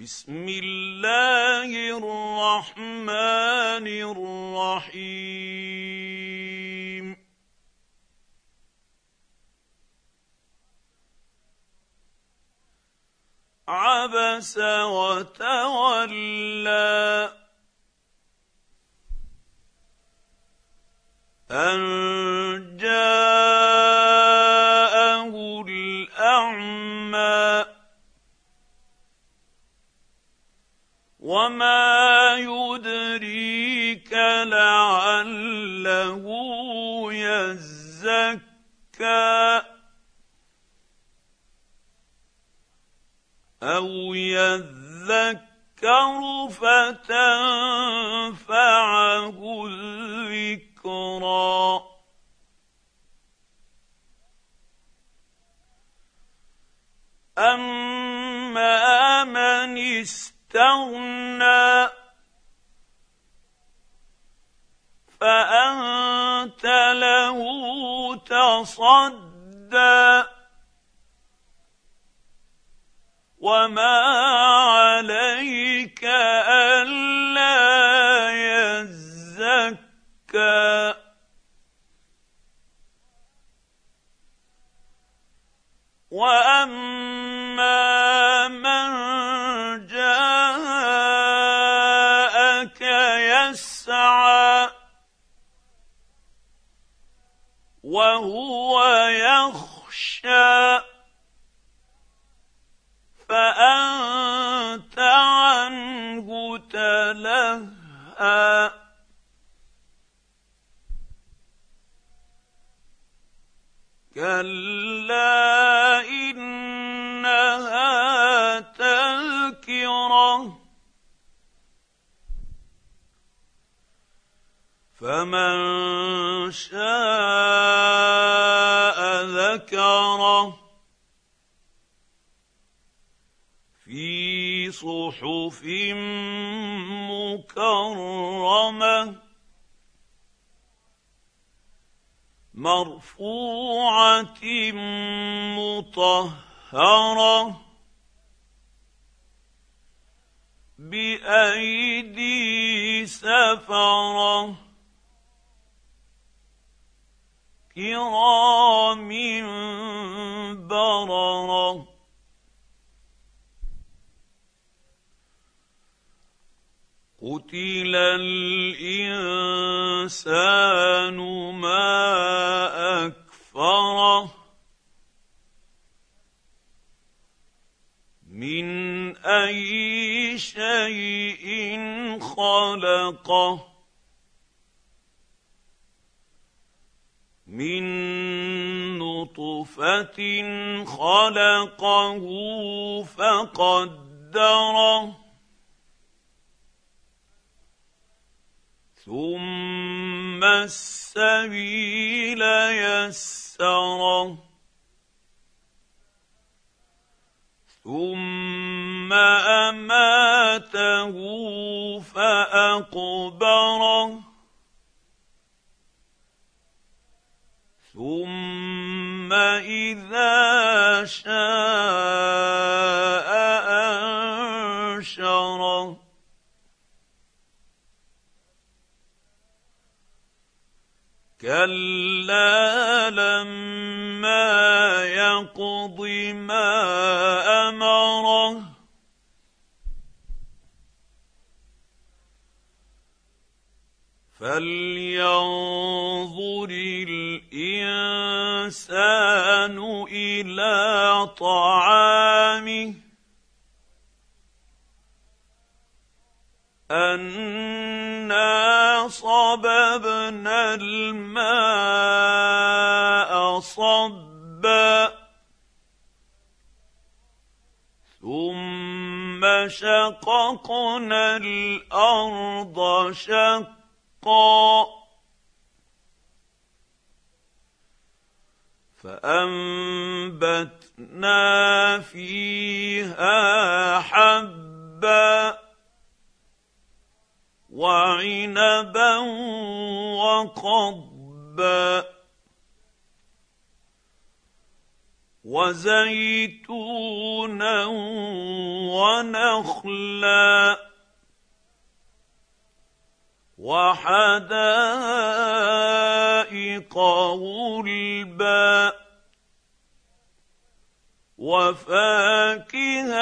بسم الله الرحمن الرحيم. عبس وتولى أن وما يدريك لعله يزكى أو يذكر فتنفعه الذكرى اما من استغنى فانت له تصدى وما عليك الا يزكى واما وهو يخشى فأنت عنه تلهى. كلا فمن شاء ذكره في صحف مكرمة مرفوعة مطهرة بأيدي سفرة كرام بررة. قتل الإنسان ما أكفره من أي شيء خلقه من نطفة خلقه فقدره ثم السبيل يسره ثم أماته فأقبره إذا شاء أنشره. كلا لما يقض ما امره. فلينظر الانسان إلى طعامه. أنا صببنا الماء صبا. ثم شققنا الأرض شقا. فأنبتنا فيها حبا وعنبا وقضبا وزيتونا ونخلا وحدائق غلبا وفاكهة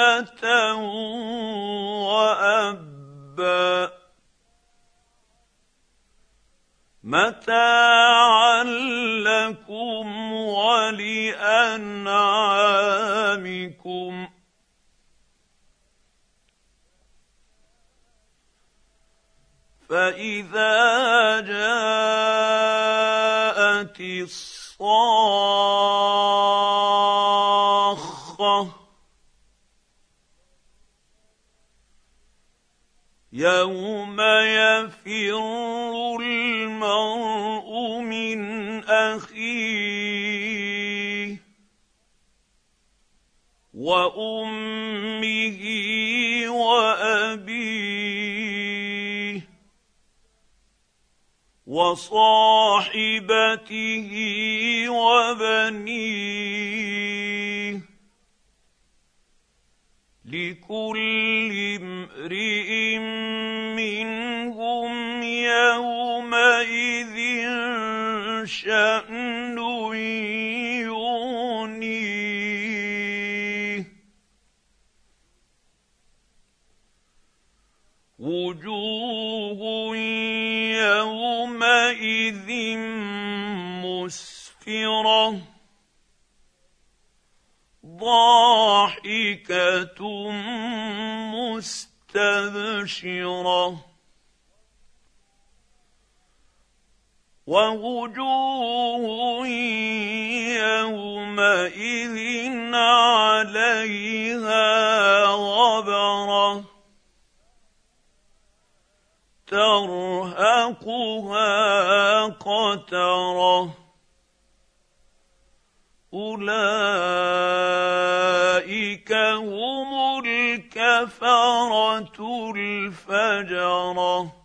وأبا. متاعا لكم ولأنعامكم. فإذا جاءت الصاخه يوم يفر المرء من أخيه وأمه وأبيه وصاحبته وبنيه لكل امرئ منهم يومئذ شأن ضاحكة مستبشرة ووجوه يومئذ عليها غبرة ترهقها قترة اولئك هم الكفره الفجره